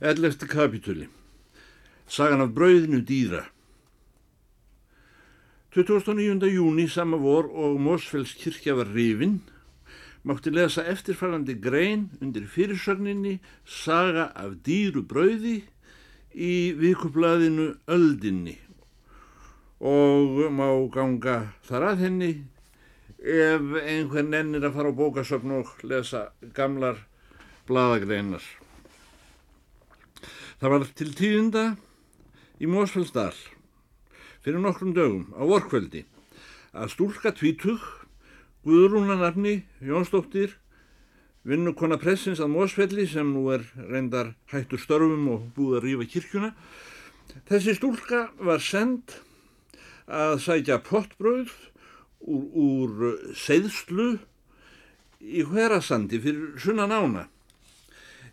11. kapitúli Sagan af brauðinu dýra 29. júni sama vor og Mósfells kirkja var rifin mátti lesa eftirfærandi grein undir fyrirsögninni Saga af dýru brauði í vikublaðinu Öldinni og má ganga þar að henni ef einhvern ennir að fara á bókasöfn og lesa gamlar bladagreinar. Það var til tíðinda í Mósfellsdal fyrir nokkrum dögum á vorkveldi að stúlka tvítug Guðrúnanarni Jónsdóttir vinnukona pressins að Mósfelli sem nú er reyndar hættur störfum og búið að rýfa kirkjuna. Þessi stúlka var send að sækja pottbröð úr, úr seiðslu í hverasandi fyrir sunnan ána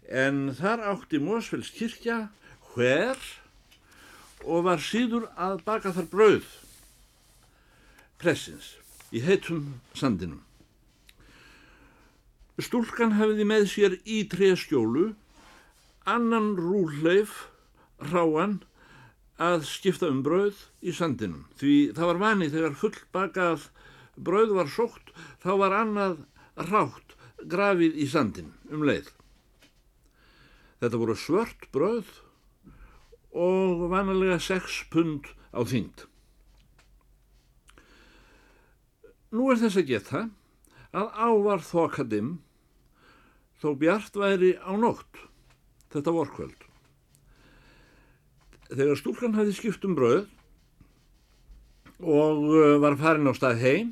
en þar átti Mósfells kirkja hver og var síður að baka þar brauð pressins í heitum sandinum. Stúlkan hafiði með sér í treskjólu annan rúleif ráan að skipta um brauð í sandinum því það var vani þegar full bakað brauð var sótt þá var annað rátt grafið í sandin um leið. Þetta voru svört bröð og vanalega 6 pund á þyngd. Nú er þess að geta að ávar þokadim þó bjart væri á nótt þetta vorkvöld. Þegar stúlkan hafði skipt um bröð og uh, var farin á stað heim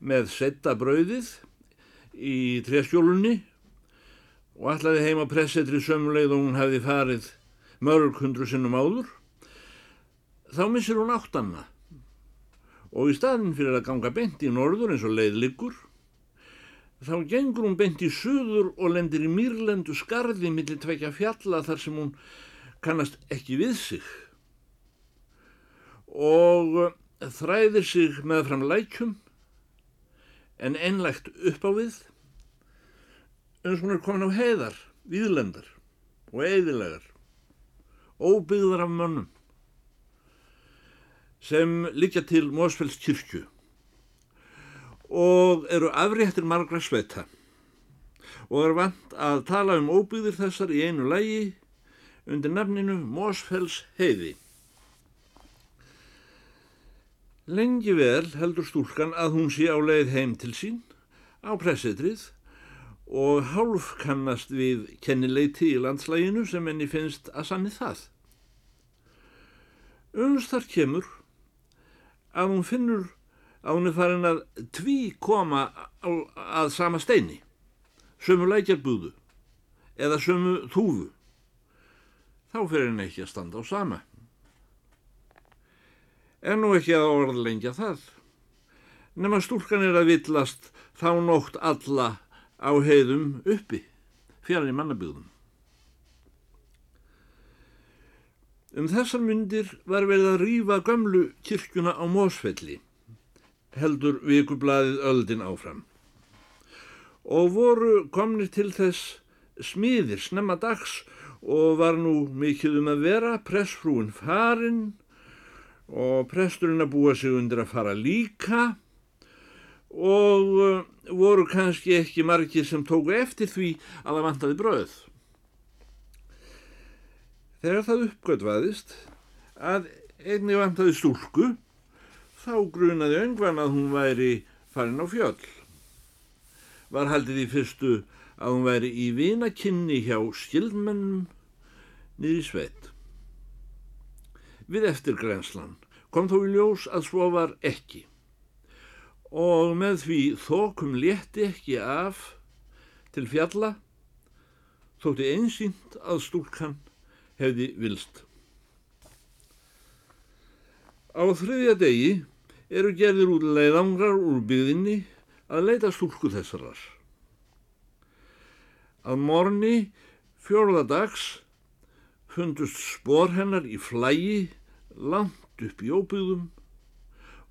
með setta bröðið í treskjólunni og allaði heima pressetri sömuleið og hún hefði farið mörg hundru sinnum áður, þá missir hún áttanna og í staðin fyrir að ganga beint í norður eins og leið liggur, þá gengur hún beint í suður og lendir í mýrlendu skarði millir tvekja fjalla þar sem hún kannast ekki við sig. Og þræðir sig með fram lækjum en einlegt upp á við eins og hún er komin á heiðar, víðlendar og eðilegar, óbyggðar af mönnum, sem liggja til Mósfells kirkju og eru afréttir margra sveta og er vant að tala um óbyggðir þessar í einu lægi undir nafninu Mósfells heiði. Lengi vel heldur stúlkan að hún sé á leið heim til sín á pressetrið og hálf kannast við kennileiti í landslæginu sem henni finnst að sanni það. Unst þar kemur að hún finnur að hún er farin að tví koma að sama steini, sömu lækjarbúðu eða sömu þúfu. Þá fyrir henni ekki að standa á sama. En nú ekki að orðlengja það. Nefna stúlkan er að villast þá nótt alla á heiðum uppi, fjarr í mannabygðum. Um þessar myndir var verið að rýfa gömlu kirkjuna á Mósfelli, heldur vikublaðið öldin áfram. Og voru komnir til þess smiðir snemma dags og var nú mikið um að vera pressfrúin farin og presturinn að búa sig undir að fara líka og uh, voru kannski ekki margir sem tóku eftir því að það vantaði bröð. Þegar það uppgötvaðist að einni vantaði stúlku, þá grunaði öngvan að hún væri farin á fjöll. Var haldið í fyrstu að hún væri í vinakinni hjá skildmennum niður í sveit. Við eftirgrenslan kom þó í ljós að svo var ekki og með því þokum létti ekki af til fjalla þótti einsýnt að stúlkan hefði vilst. Á þriðja degi eru gerðir út leiðangrar úr byggðinni að leita stúlku þessarar. Að morni fjórðadags fundust spór hennar í flægi langt upp í óbyggðum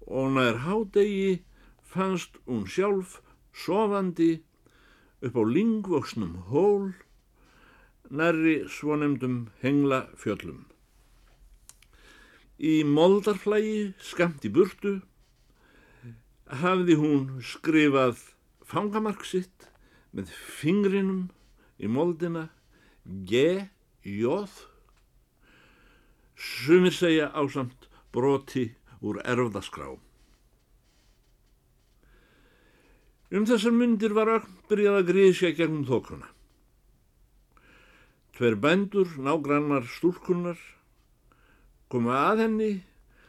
og nær hádegi fannst hún sjálf sofandi upp á lingvoksnum hól nærri svonemdum hengla fjöllum. Í moldarflægi, skamt í burtu, hafði hún skrifað fangamark sitt með fingrinum í moldina G, J, sumir segja ásamt broti úr erfðaskrá. Um þessar myndir var öll byrjað að gríðsja gegnum þokkuna. Tver bændur, nágrannar stúlkunnar, komu að henni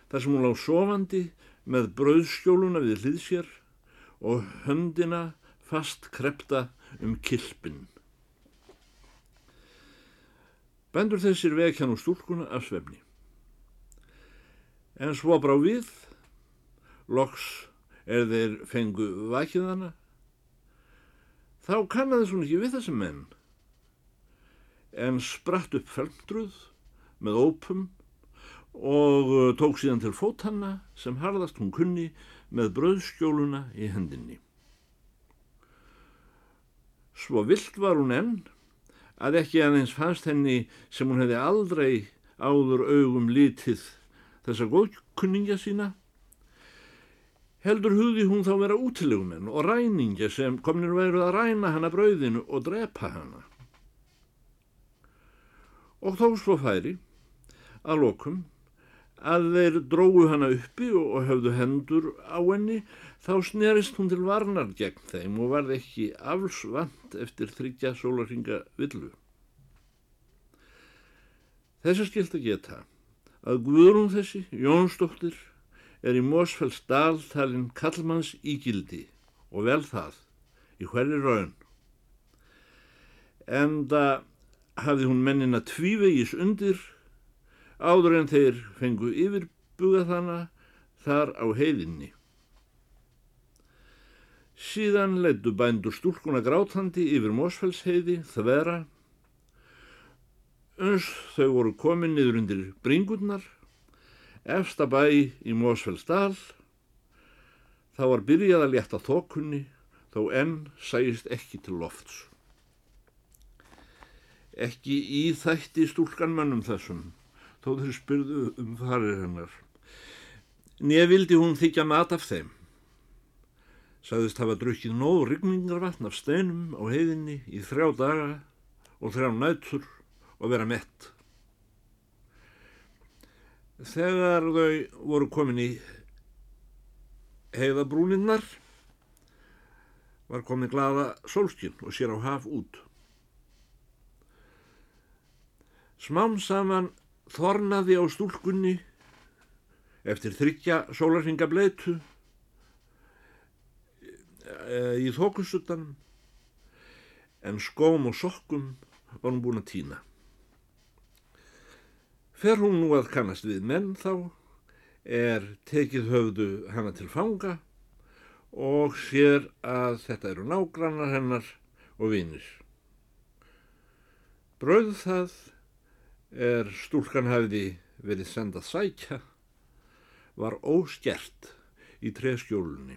þar sem hún lág sofandi með brauðskjóluna við hlýðsér og höndina fast krepta um kilpinn. Bændur þessir vekja nú stúlkuna af svefni. En svo brá við, loks er þeir fengu vakiðana, þá kannaði svona ekki við þessi menn, en spratt upp felmdruð með ópum og uh, tók síðan til fótanna sem harðast hún kunni með bröðskjóluna í hendinni. Svo vilt var hún enn að ekki aðeins fannst henni sem hún hefði aldrei áður augum litið þessa góðkunningja sína, heldur hugði hún þá vera útilegumenn og ræningja sem komnir veru að ræna hana brauðinu og drepa hana. Og þó svo færi að lokum að þeir dróðu hana uppi og höfðu hendur á henni þá snerist hún til varnar gegn þeim og varð ekki aflsvand eftir þryggja sólarhinga villu. Þess að skilt að geta að Guðrún þessi, Jónsdóttir, er í Mósfells dal talinn kallmanns ígildi og vel það í hverju raun. En það hafði hún mennina tvívegis undir áður en þeir fengu yfirbuga þannig þar á heiðinni. Síðan leittu bændur stúlkuna grátandi yfir Mósfells heiði, þvera. Uns þau voru komin niður undir bringurnar Efsta bæ í Mósfellsdal, þá var byrjað að létta þokunni, þó enn sæist ekki til lofts. Ekki í þætti stúlkan mannum þessum, þó þeir spyrðu um farir hennar. Nýja vildi hún þykja mat af þeim. Sæðist hafa drukkið nóg ryggmingarvatn af steinum á heiðinni í þrjá daga og þrjá nættur og vera mett. Þegar þau voru komin í heiðabrúninnar var komin glada sólskinn og sér á haf út. Smám saman þornaði á stúlkunni eftir þryggja sólarhingableitu í þókusuttan en skóm og sokkum var hún búin að týna. Fer hún nú að kannast við menn þá, er tekið höfðu hana til fanga og sér að þetta eru nágrannar hennar og vinir. Brauð það er stúlkan hafiði verið sendað sækja, var óskjert í treskjólunni.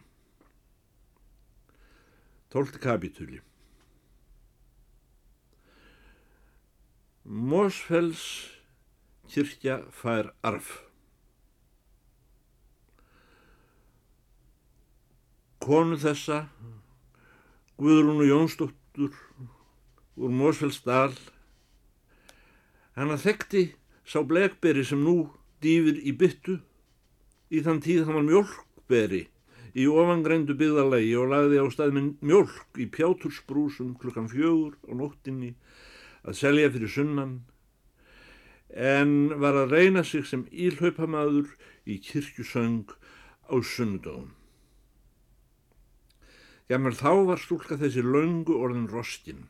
Tólti kapitúli. Mósfells kirkja fær arf. Konu þessa, Guðrúnu Jónsdóttur úr Mósfellsdal, hann að þekkti sá blegberi sem nú dýfir í byttu, í þann tíð hann var mjölkberi í ofangrændu byggðarlegi og lagði á stað með mjölk í pjátursbrúsum klukkan fjögur á nóttinni að selja fyrir sunnan en var að reyna sig sem ílhaupamaður í kirkjusöng á sunnudögum. Jammer þá var stúlka þessi laungu orðin roskin.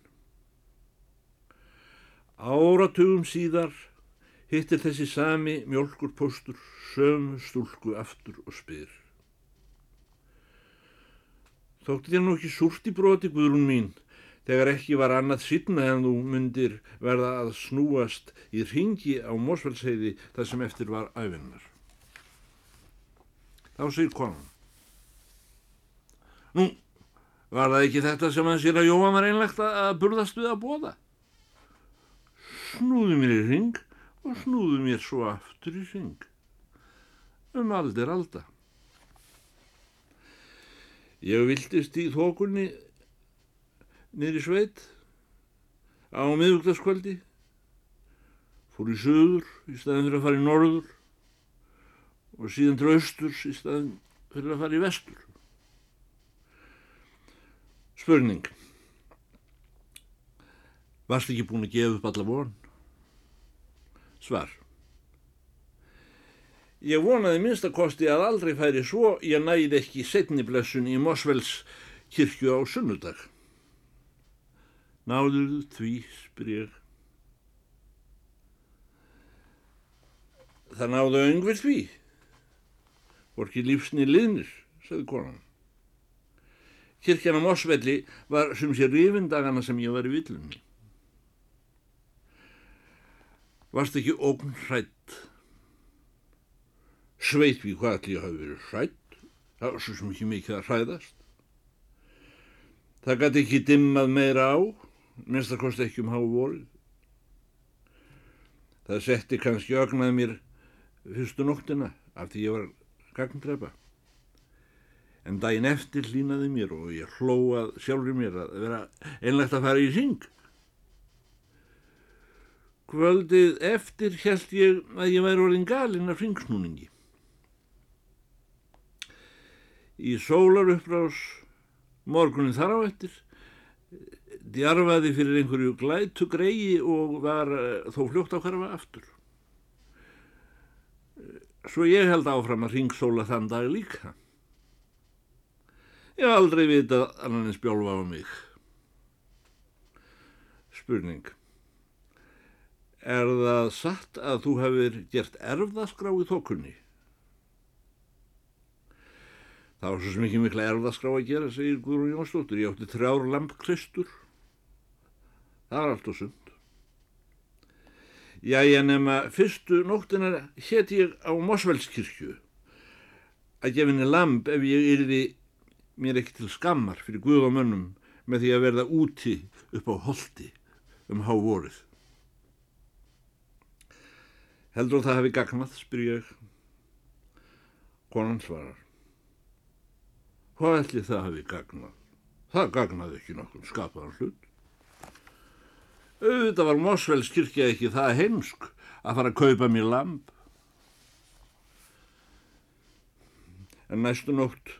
Áratugum síðar hittir þessi sami mjölkurpostur sömu stúlku aftur og spyr. Þótti þér nú ekki súrt í broti, Guðrún mín, þegar ekki var annað sýtna en þú myndir verða að snúast í ringi á Mósfellsheiði þar sem eftir var æfinnar. Þá segir konan. Nú, var það ekki þetta sem hann sér að Jóa var einlegt að burðast við að bóða? snúðu mér í ring og snúðu mér svo aftur í ring. Um aldir alda. Ég viltist í þokunni niður í sveit á miðugtaskvöldi, fór í söður í staðin fyrir að fara í norður og síðan til austurs í staðin fyrir að fara í vestur. Spurning. Varst ekki búin að gefa upp alla von? Svar. Ég vonaði minnst að aldrei færi svo ég næði ekki setniblessun í Mosvells kirkju á sunnudag. Náður því, spyr ég. Það náðu öngverð því. Vorki lífsni liðnir, sagði konan. Kirkjan á Mosvelli var sem sé rifindagana sem ég var í villunni. Varst ekki ógn hrætt? Sveit við hvað allir hafi verið hrætt? Það var svo sem ekki mikið að hræðast. Það gæti ekki dimmað meira á, minnst að kosti ekki um háu vorið. Það setti kannski ögnaði mér fyrstu nóttina af því ég var gagndrepa. En daginn eftir línaði mér og ég hlóað sjálfur mér að vera einlegt að fara í syng. Kvöldið eftir held ég að ég væri orðin galinn af ringsnúningi. Í sólar upprás morgunin þar á eftir djarfaði fyrir einhverju glætu greiði og var eh, þó fljótt á hverfa aftur. Svo ég held áfram að ringsóla þann dag líka. Ég aldrei vitað annan en spjálfa á mig. Spurning. Er það satt að þú hefur gert erfðaskrá í þokunni? Það var svo sem ekki mikla erfðaskrá að gera, segir Guðrún Jónsdóttir. Ég átti þrjár lampkristur. Það var allt og sund. Já, ég nefna fyrstu nóttina hétt ég á Mosvellskirkju að gefa henni lamp ef ég yrði mér ekki til skammar fyrir Guð og mönnum með því að verða úti upp á holdi um hávorið. Heldur það hafi gagnað, spyr ég. Konan svarar. Hvað ætli það hafi gagnað? Það gagnaði ekki nokkur skapaðan hlut. Auðvitað var Mosfells kirkja ekki það heimsk að fara að kaupa mér lamp. En næstu nótt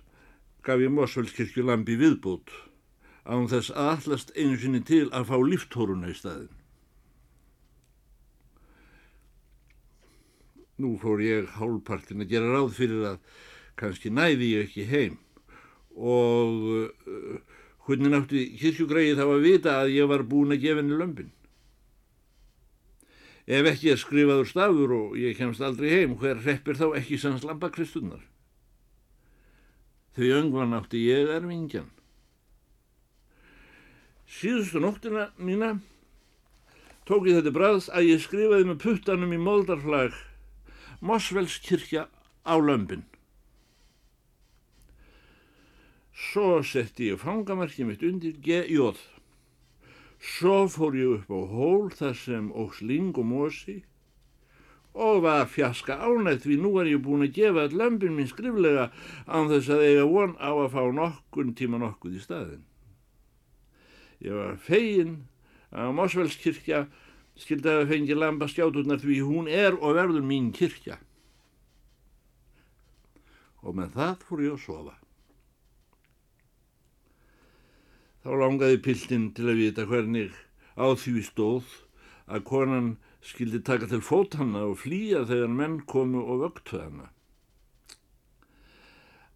gaf ég Mosfells kirkju lamp í viðbót án þess aðallast einu sinni til að fá líftóruna í staðin. Nú fór ég hálfpartin að gera ráð fyrir að kannski næði ég ekki heim og hvernig nátti kirkjugræði þá að vita að ég var búin að gefa henni lömpin. Ef ekki er skrifaður stafur og ég kemst aldrei heim, hver reppir þá ekki sanns lampakristunnar? Þau öngvan átti ég erfingjan. Síðustu nóttina mína tók ég þetta bræðs að ég skrifaði með puttanum í moldarflag Mosvellskirkja á lömpin. Svo setti ég fangamarkið mitt undir G.J. Svo fór ég upp á hól þar sem ógs ling og mosi og var fjaska ánætt því nú er ég búin að gefa all lömpin minn skriflega án þess að eiga von á að fá nokkun tíma nokkuð í staðin. Ég var fegin að Mosvellskirkja skildi að fengi lampa skjáturnar því hún er og verður mín kirkja. Og með það fór ég að sofa. Þá langaði piltinn til að vita hvernig á því stóð að konan skildi taka til fót hana og flýja þegar menn komu og vöktu hana.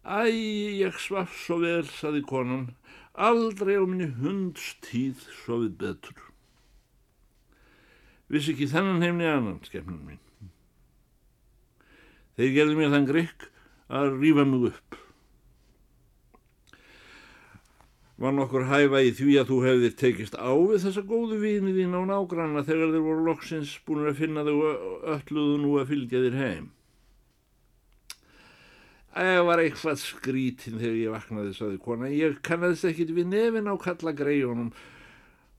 Æ, ég svaf svo vel, saði konan, aldrei á minni hundstíð sofið betur. Vissi ekki þennan heimni annan, skemmnum mín. Þeir gerði mér þann grikk að rýfa mig upp. Var nokkur hæfa í því að þú hefðir tekist á við þessa góðu vini þín á nágranna þegar þeir voru loksins búin að finna þau ölluðu nú að fylgja þér heim? Það var eitthvað skrítin þegar ég vaknaði, saði kona. Ég kannast ekkit við nefin á kalla greiðunum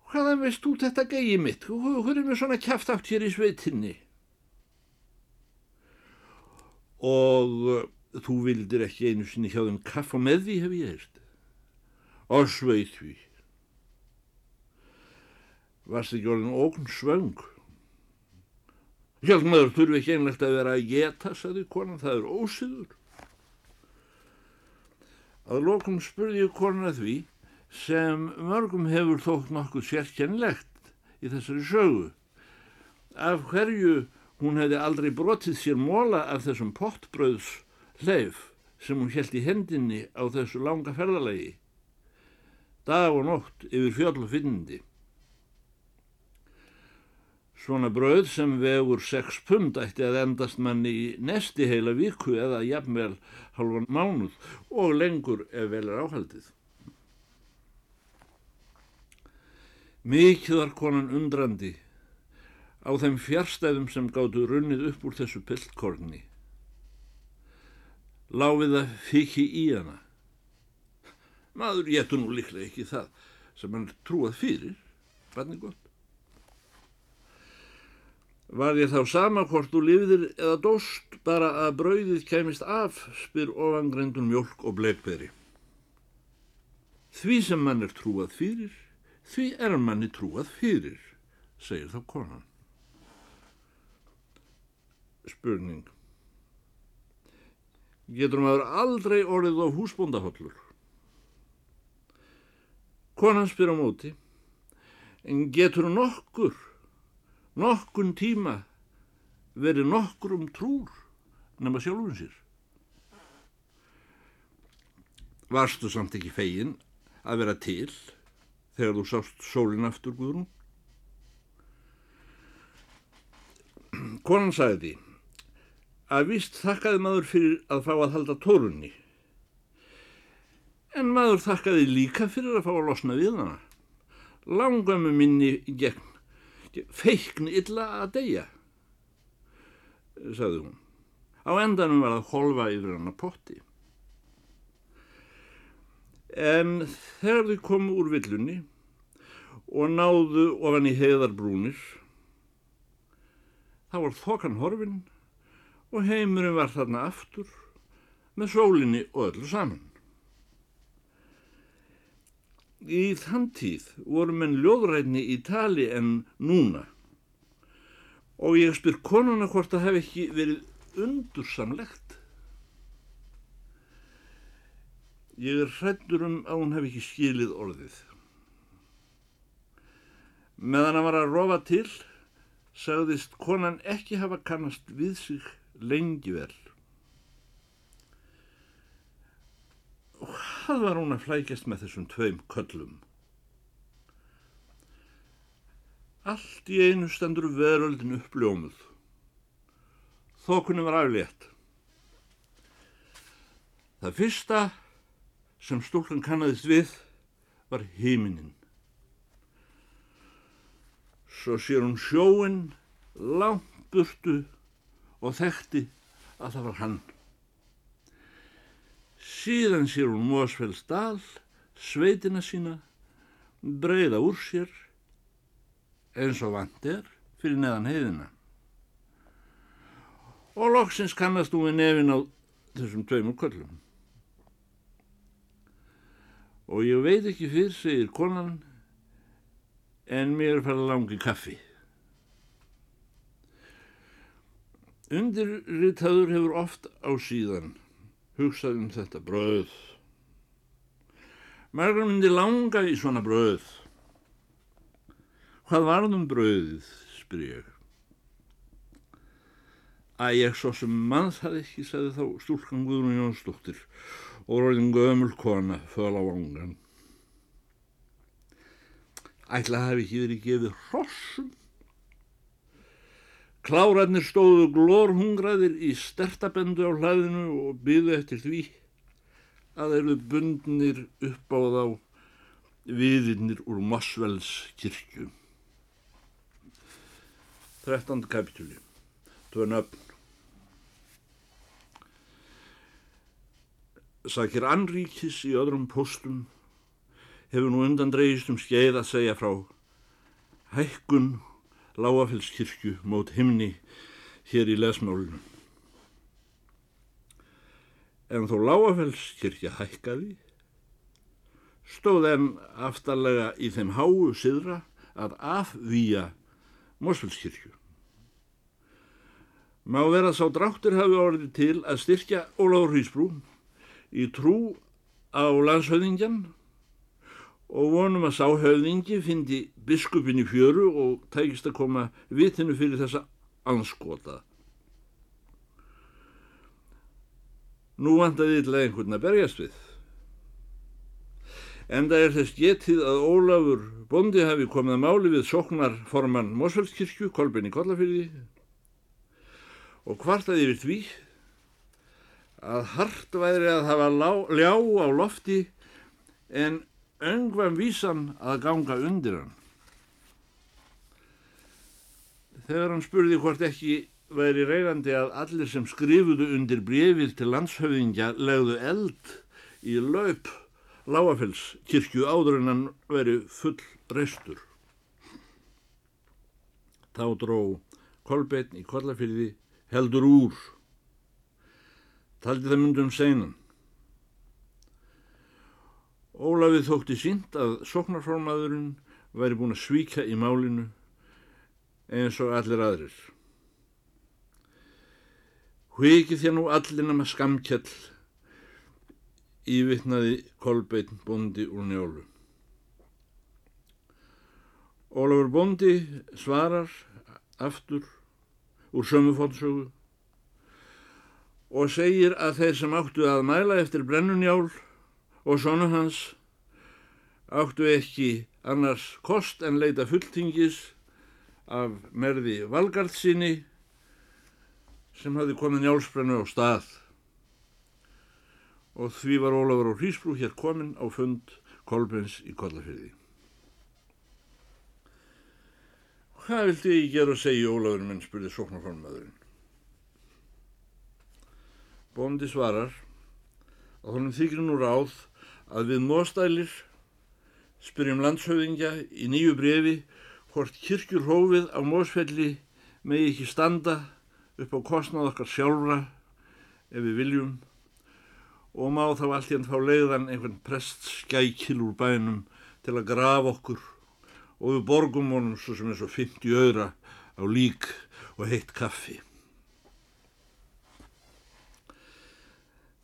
hvaðan veist þú þetta gegi mitt? Hvað er með svona kæft átt hér í sveitinni? Og uh, þú vildir ekki einu sinni hjá þeim kaffa með því, hef ég heilt. Og sveit því. Varst ekki orðin ógn svöng? Hjálp maður þurfi ekki einlegt að vera að geta, sagði konan, það er ósiður. Að lokum spurði ég konan að því sem mörgum hefur þótt nokkuð sérkennlegt í þessari sögu. Af hverju hún hefði aldrei brotið sér móla af þessum pottbröðs hleyf sem hún held í hendinni á þessu langa ferðalagi. Dag og nótt yfir fjöll og finnindi. Svona bröð sem vegur 6 pund ætti að endast manni í nesti heila viku eða jafnvel halvan mánuð og lengur ef vel er áhaldið. Mikið var konan undrandi á þeim fjärstæðum sem gáttu runnið upp úr þessu piltkorni. Láfið að fiki í hana. Maður getur nú líklega ekki það sem hann trúað fyrir, barni gott. Var ég þá sama hvort þú lifðir eða dóst bara að brauðið kemist af, spyr ofangrendun mjölk og bleikberi. Því sem mann er trúað fyrir, því er manni trúað fyrir, segir þá konan. Spurning. Getur maður aldrei orðið á húsbóndahollur? Konan spyr á móti, en getur nokkur nokkun tíma verið nokkur um trúr nema sjálfum sér. Varstu samt ekki fegin að vera til þegar þú sást sólinn aftur Guðrún? Konan sagði því að vist þakkaði maður fyrir að fá að halda tórunni en maður þakkaði líka fyrir að fá að losna við hana. Langamu minni gegn feikn illa að deyja, sagði hún. Á endanum var það holfa yfir hann að potti. En þegar þau komu úr villunni og náðu ofan í heiðarbrúnir, þá var þokan horfin og heimurinn var þarna aftur með sólinni og öllu saman. Í þann tíð voru menn ljóðrætni í tali en núna og ég spyr konuna hvort það hef ekki verið undursamlegt. Ég er hrættur um að hún hef ekki skilið orðið. Meðan að var að rofa til, sagðist konan ekki hafa kannast við sig lengi vel. Hvað var hún að flækjast með þessum tveim köllum? Allt í einu stendur veröldin uppljómuð. Þokunum var aflétt. Það fyrsta sem stúlkan kannadist við var híminin. Svo sér hún sjóin langt burtu og þekkti að það var hann. Síðan sér hún Mósfells dal, sveitina sína, breyða úr sér, eins og vant er, fyrir neðan heiðina. Og loksins kannast hún við nefin á þessum tveimur köllum. Og ég veit ekki fyrr, segir konan, en mér farið langi kaffi. Undirritaður hefur oft á síðan hugsaði um þetta bröð. Margar myndi langa í svona bröð. Hvað varðum bröðið, spyr ég. Að ég svo sem mann það ekki, sagði þá stúlkan Guðrún Jónsdóttir og róðin gömul kona föl á vangan. Ætla hafi ekki verið gefið hrossum Klárarnir stóðu glórhungraðir í stertabendu á hlaðinu og byðu eftir því að þeirru bundnir upp á þá viðinnir úr Mosvells kirkju. 13. kapitúli. Tvö nöfn. Sakir Anríkis í öðrum postum hefur nú undan dreigist um skeið að segja frá hækkun Láafellskirkju mót himni hér í lesmálunum. En þó Láafellskirkja hækkaði, stóð enn aftarlega í þeim háu siðra að afvíja Mosfellskirkju. Má vera sá dráttur hafi orðið til að styrkja Óláður Hrísbrú í trú á landshöfðingjan og vonum að sáhauðingi fyndi biskupin í fjöru og tækist að koma vitinu fyrir þessa anskota. Nú vantaði illa einhvern að berjast við. Enda er þess getið að Ólafur Bondi hafi komið að máli við soknarforman Mosfellskirkju, Kolbin í Kollafyrði og hvartaði yfir því að hart væri að hafa ljá á lofti en öngvam vísan að ganga undir hann. Þegar hann spurði hvort ekki væri reynandi að allir sem skrifuðu undir brefið til landshöfðingja legðu eld í laup Láafells kirkju áður en hann veri full reistur. Þá dró Kolbeinn í Kollafyrði heldur úr. Taldi það myndum seinan. Ólafið þótti sínt að soknarformaðurinn væri búin að svíka í málinu eins og allir aðrir. Hviki þér nú allir nema skamkjall ívitnaði Kolbeinn bondi úr njólu. Ólafur bondi svarar aftur úr sömufótsögu og segir að þeir sem áttu að mæla eftir brennunjál og sonu hans áttu ekki annars kost en leita fulltingis af merði valgarðsíni sem hafi komið njálsbrennu á stað og því var Ólafur og Hrísbrú hér komin á fund Kolbens í Kollafyrði. Hvað vildi ég gera að segja Ólafur minn spurði sóknarformaðurinn. Bóndi svarar að honum þykir nú ráð að við móstælir spyrjum landshauðingja í nýju brefi hvort kirkjur hófið á mósfelli megi ekki standa upp á kostnað okkar sjálfra ef við viljum og má þá allt í hann fá leiðan einhvern prest skækil úr bænum til að grafa okkur og við borgum honum svo sem er svo 50 öðra á lík og heitt kaffi.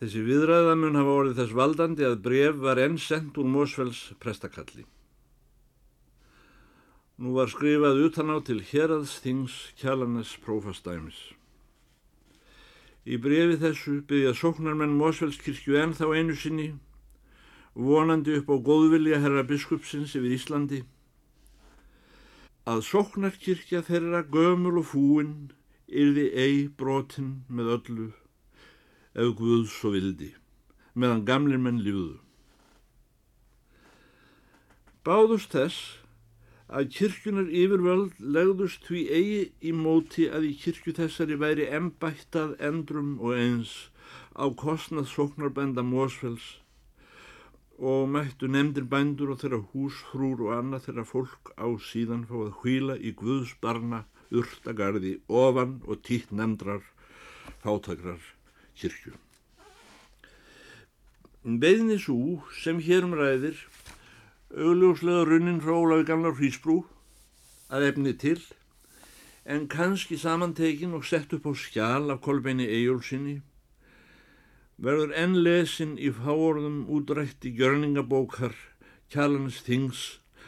Þessi viðræðamun hafa orðið þess valdandi að bref var enn sendt úr Mósfells prestakalli. Nú var skrifað utan á til Heraðsþings Kjallanes prófastæmis. Í brefi þessu byggja sóknarmenn Mósfellskirkju enn þá einu sinni, vonandi upp á góðvilja herra biskupsins yfir Íslandi, að sóknarkirkja þeirra gömul og fúin yrði ei brotin með öllu ef Guð svo vildi, meðan gamlir menn lífuðu. Báðust þess að kirkjunar yfirvöld legðust því eigi í móti að í kirkju þessari væri embættað endrum og eins á kostnað sóknarbænda Mósfells og mættu nefndir bændur og þeirra húsfrúr og annað þeirra fólk á síðan fá að hvíla í Guðs barna urtagarði ofan og títt nefndrar fátakrar kirkju. Beðni svo sem hérum ræðir augljóslega runnin frá Ólafi Gamlar Hrísbrú að efni til en kannski samantekin og sett upp á skjál af Kolbeini Eyjólfsinni verður enn lesin í fáorðum útrætti gjörningabókar Kjallans Þings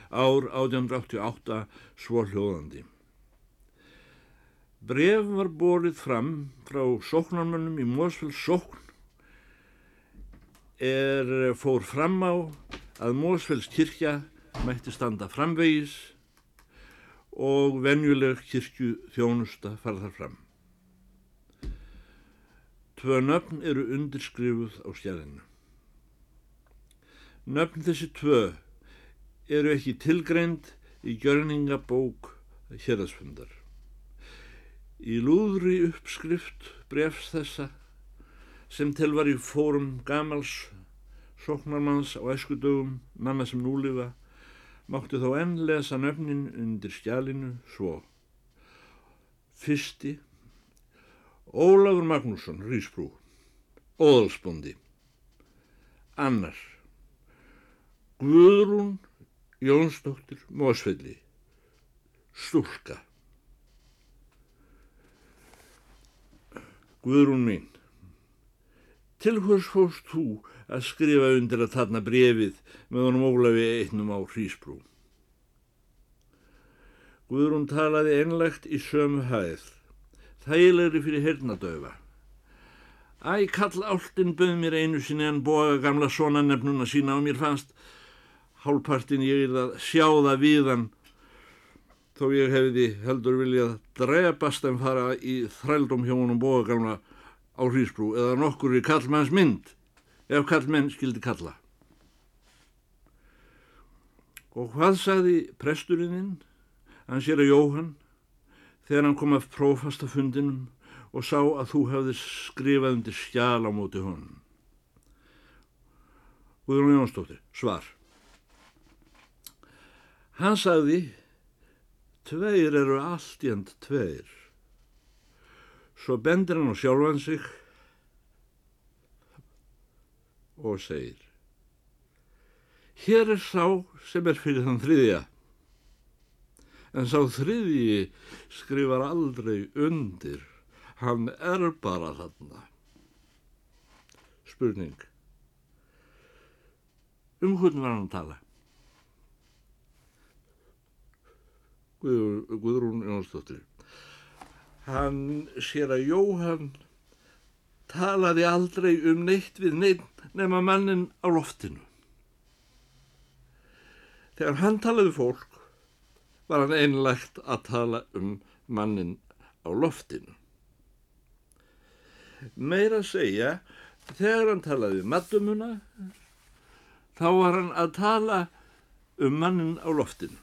ár 1888 svo hljóðandi. Bref var borið fram frá sóknarmönnum í Mósfells sókn er fór fram á að Mósfells kirkja mætti standa framvegis og venjuleg kirkju þjónusta farðar fram. Tvö nöfn eru undirskrifuð á stjærinu. Nöfn þessi tvö eru ekki tilgreind í gjörningabók hérasfundar. Í lúðri uppskrift brefs þessa sem til var í fórum gamals sóknarmanns á æskudögum manna sem núlifa mátti þó enn lesa nöfnin undir skjálinu svo. Fyrsti, Ólafur Magnússon, Rísbrú, Óðalsbóndi. Annar, Guðrún Jónsdóttir Mósfelli, Stúlka. Guðrún mín, til hvers fórst þú að skrifa undir að þarna brefið með honum Ólafi einnum á Hrísbrú? Guðrún talaði einlegt í sömu hæð, þægilegri fyrir hernadöfa. Æ, kall áltinn bauð mér einu sinni en boga gamla svona nefnuna sína og mér fannst hálfpartin ég er að sjá það við hann þó ég hefði heldur viljað drepast en fara í þrældum hjá honum bóðagalna á Hrísbrú eða nokkur í kallmanns mynd ef kallmenn skildi kalla. Og hvað sagði presturinninn, hann sér að Jóhann, þegar hann kom af prófastafundinum og sá að þú hefði skrifað undir skjál á móti honum. Guðrún Jónsdóttir, svar. Hann sagði Tveir eru allt í end tveir. Svo bendir hann á sjálfan sig og segir Hér er sá sem er fyrir þann þriðja. En sá þriðji skrifar aldrei undir. Hann er bara þarna. Spurning. Um hvernig var hann að tala? Guður, Guðrún Jónsdóttir. Hann sér að Jóhann talaði aldrei um neitt við neitt nema mannin á loftinu. Þegar hann talaði fólk var hann einlegt að tala um mannin á loftinu. Meira að segja, þegar hann talaði um maddumuna, þá var hann að tala um mannin á loftinu.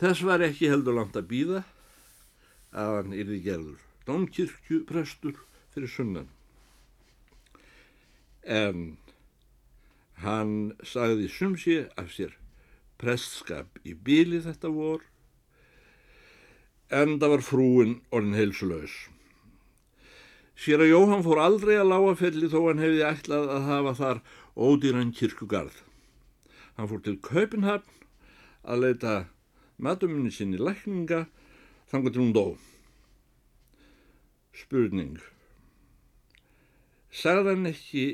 Þess var ekki heldur langt að býða að hann yrði gerður domkirkju prestur fyrir sunnan. En hann sagði sumsi af sér prestskap í bíli þetta vor en það var frúin orðin heilsulegs. Sér að Jóhann fór aldrei að lága felli þó hann hefði ætlað að hafa þar ódýran kirkugarð. Hann fór til Kaupenhafn að leita matumunni sinni lækninga þangar til hún dó. Spurning. Sagði hann ekki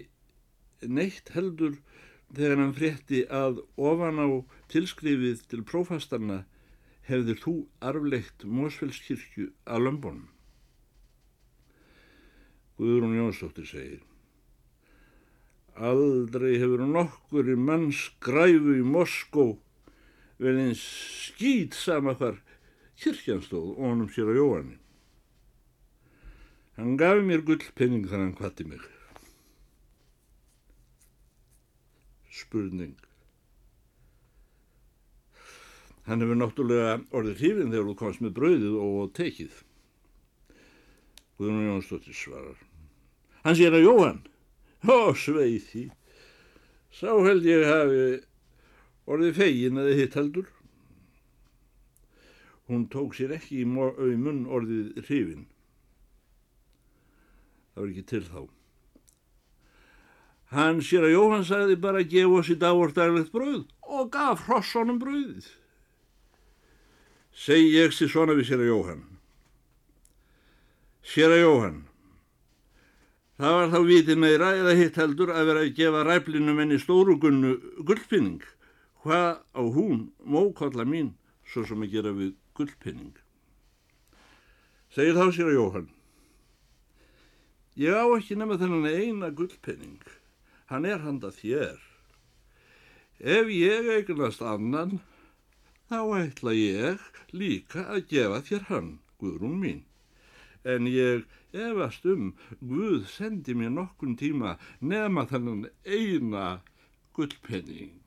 neitt heldur þegar hann frétti að ofan á tilskrifið til prófastanna hefðir þú arflegt Mósfellskirkju að lömbunum. Guðrún Jónsdóttir segir Aldrei hefur nokkur í manns græfu í Moskó vel eins skýt sama hvar kirkjan stóð honum sér á Jóhanni. Hann gaf mér gullpenning þannig hann kvatti mig. Spurning. Hann hefur náttúrulega orðið hrifin þegar þú komst með brauðið og tekið. Guðrún Jónsdóttir svarar. Hann sér að Jóhann. Ó, sveið því. Sá held ég hafi orðið fegin eða hitt heldur. Hún tók sér ekki í munn orðið hrifin. Það var ekki til þá. Hann sér að Jóhann sagði bara að gefa oss í dagvordaglegt brauð og gaf hrossunum brauðið. Segj ég sér svona við sér að Jóhann. Sér að Jóhann. Það var þá vitið meira eða hitt heldur að vera að gefa ræflinum enni stóru gunnu gullfinning hvað á hún mókalla mín svo sem að gera við gullpenning. Segir þá sér að Jóhann, ég á ekki nema þennan eina gullpenning, hann er handa þér. Ef ég eignast annan, þá ætla ég líka að gefa þér hann, Guðrún mín. En ég efast um, Guð sendi mér nokkun tíma nema þennan eina gullpenning.